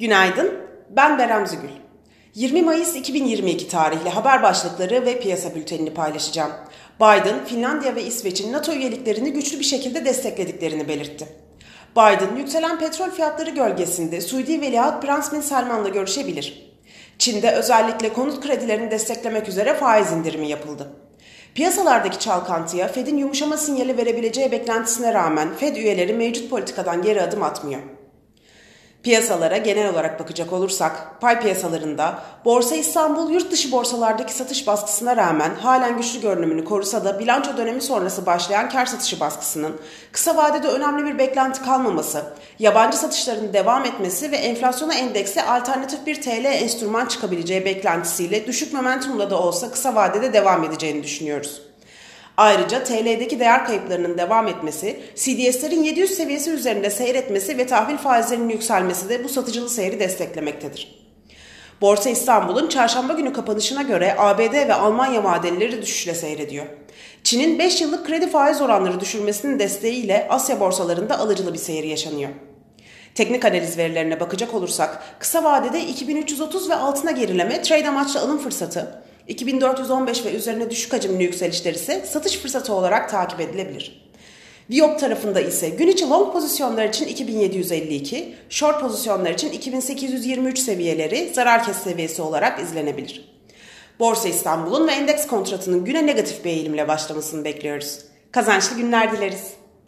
Günaydın, ben Berem Zügül. 20 Mayıs 2022 tarihli haber başlıkları ve piyasa bültenini paylaşacağım. Biden, Finlandiya ve İsveç'in NATO üyeliklerini güçlü bir şekilde desteklediklerini belirtti. Biden, yükselen petrol fiyatları gölgesinde Suudi Veliaht Prens Bin Salman'la görüşebilir. Çin'de özellikle konut kredilerini desteklemek üzere faiz indirimi yapıldı. Piyasalardaki çalkantıya Fed'in yumuşama sinyali verebileceği beklentisine rağmen Fed üyeleri mevcut politikadan geri adım atmıyor. Piyasalara genel olarak bakacak olursak, pay piyasalarında Borsa İstanbul yurt dışı borsalardaki satış baskısına rağmen halen güçlü görünümünü korusa da bilanço dönemi sonrası başlayan kar satışı baskısının kısa vadede önemli bir beklenti kalmaması, yabancı satışların devam etmesi ve enflasyona endeksi alternatif bir TL enstrüman çıkabileceği beklentisiyle düşük momentumla da olsa kısa vadede devam edeceğini düşünüyoruz. Ayrıca TL'deki değer kayıplarının devam etmesi, CDS'lerin 700 seviyesi üzerinde seyretmesi ve tahvil faizlerinin yükselmesi de bu satıcılı seyri desteklemektedir. Borsa İstanbul'un çarşamba günü kapanışına göre ABD ve Almanya vadeleri düşüşle seyrediyor. Çin'in 5 yıllık kredi faiz oranları düşürmesinin desteğiyle Asya borsalarında alıcılı bir seyir yaşanıyor. Teknik analiz verilerine bakacak olursak kısa vadede 2330 ve altına gerileme trade amaçlı alım fırsatı, 2415 ve üzerine düşük hacimli yükselişler ise satış fırsatı olarak takip edilebilir. Viyop tarafında ise gün içi long pozisyonlar için 2752, short pozisyonlar için 2823 seviyeleri zarar kes seviyesi olarak izlenebilir. Borsa İstanbul'un ve endeks kontratının güne negatif bir eğilimle başlamasını bekliyoruz. Kazançlı günler dileriz.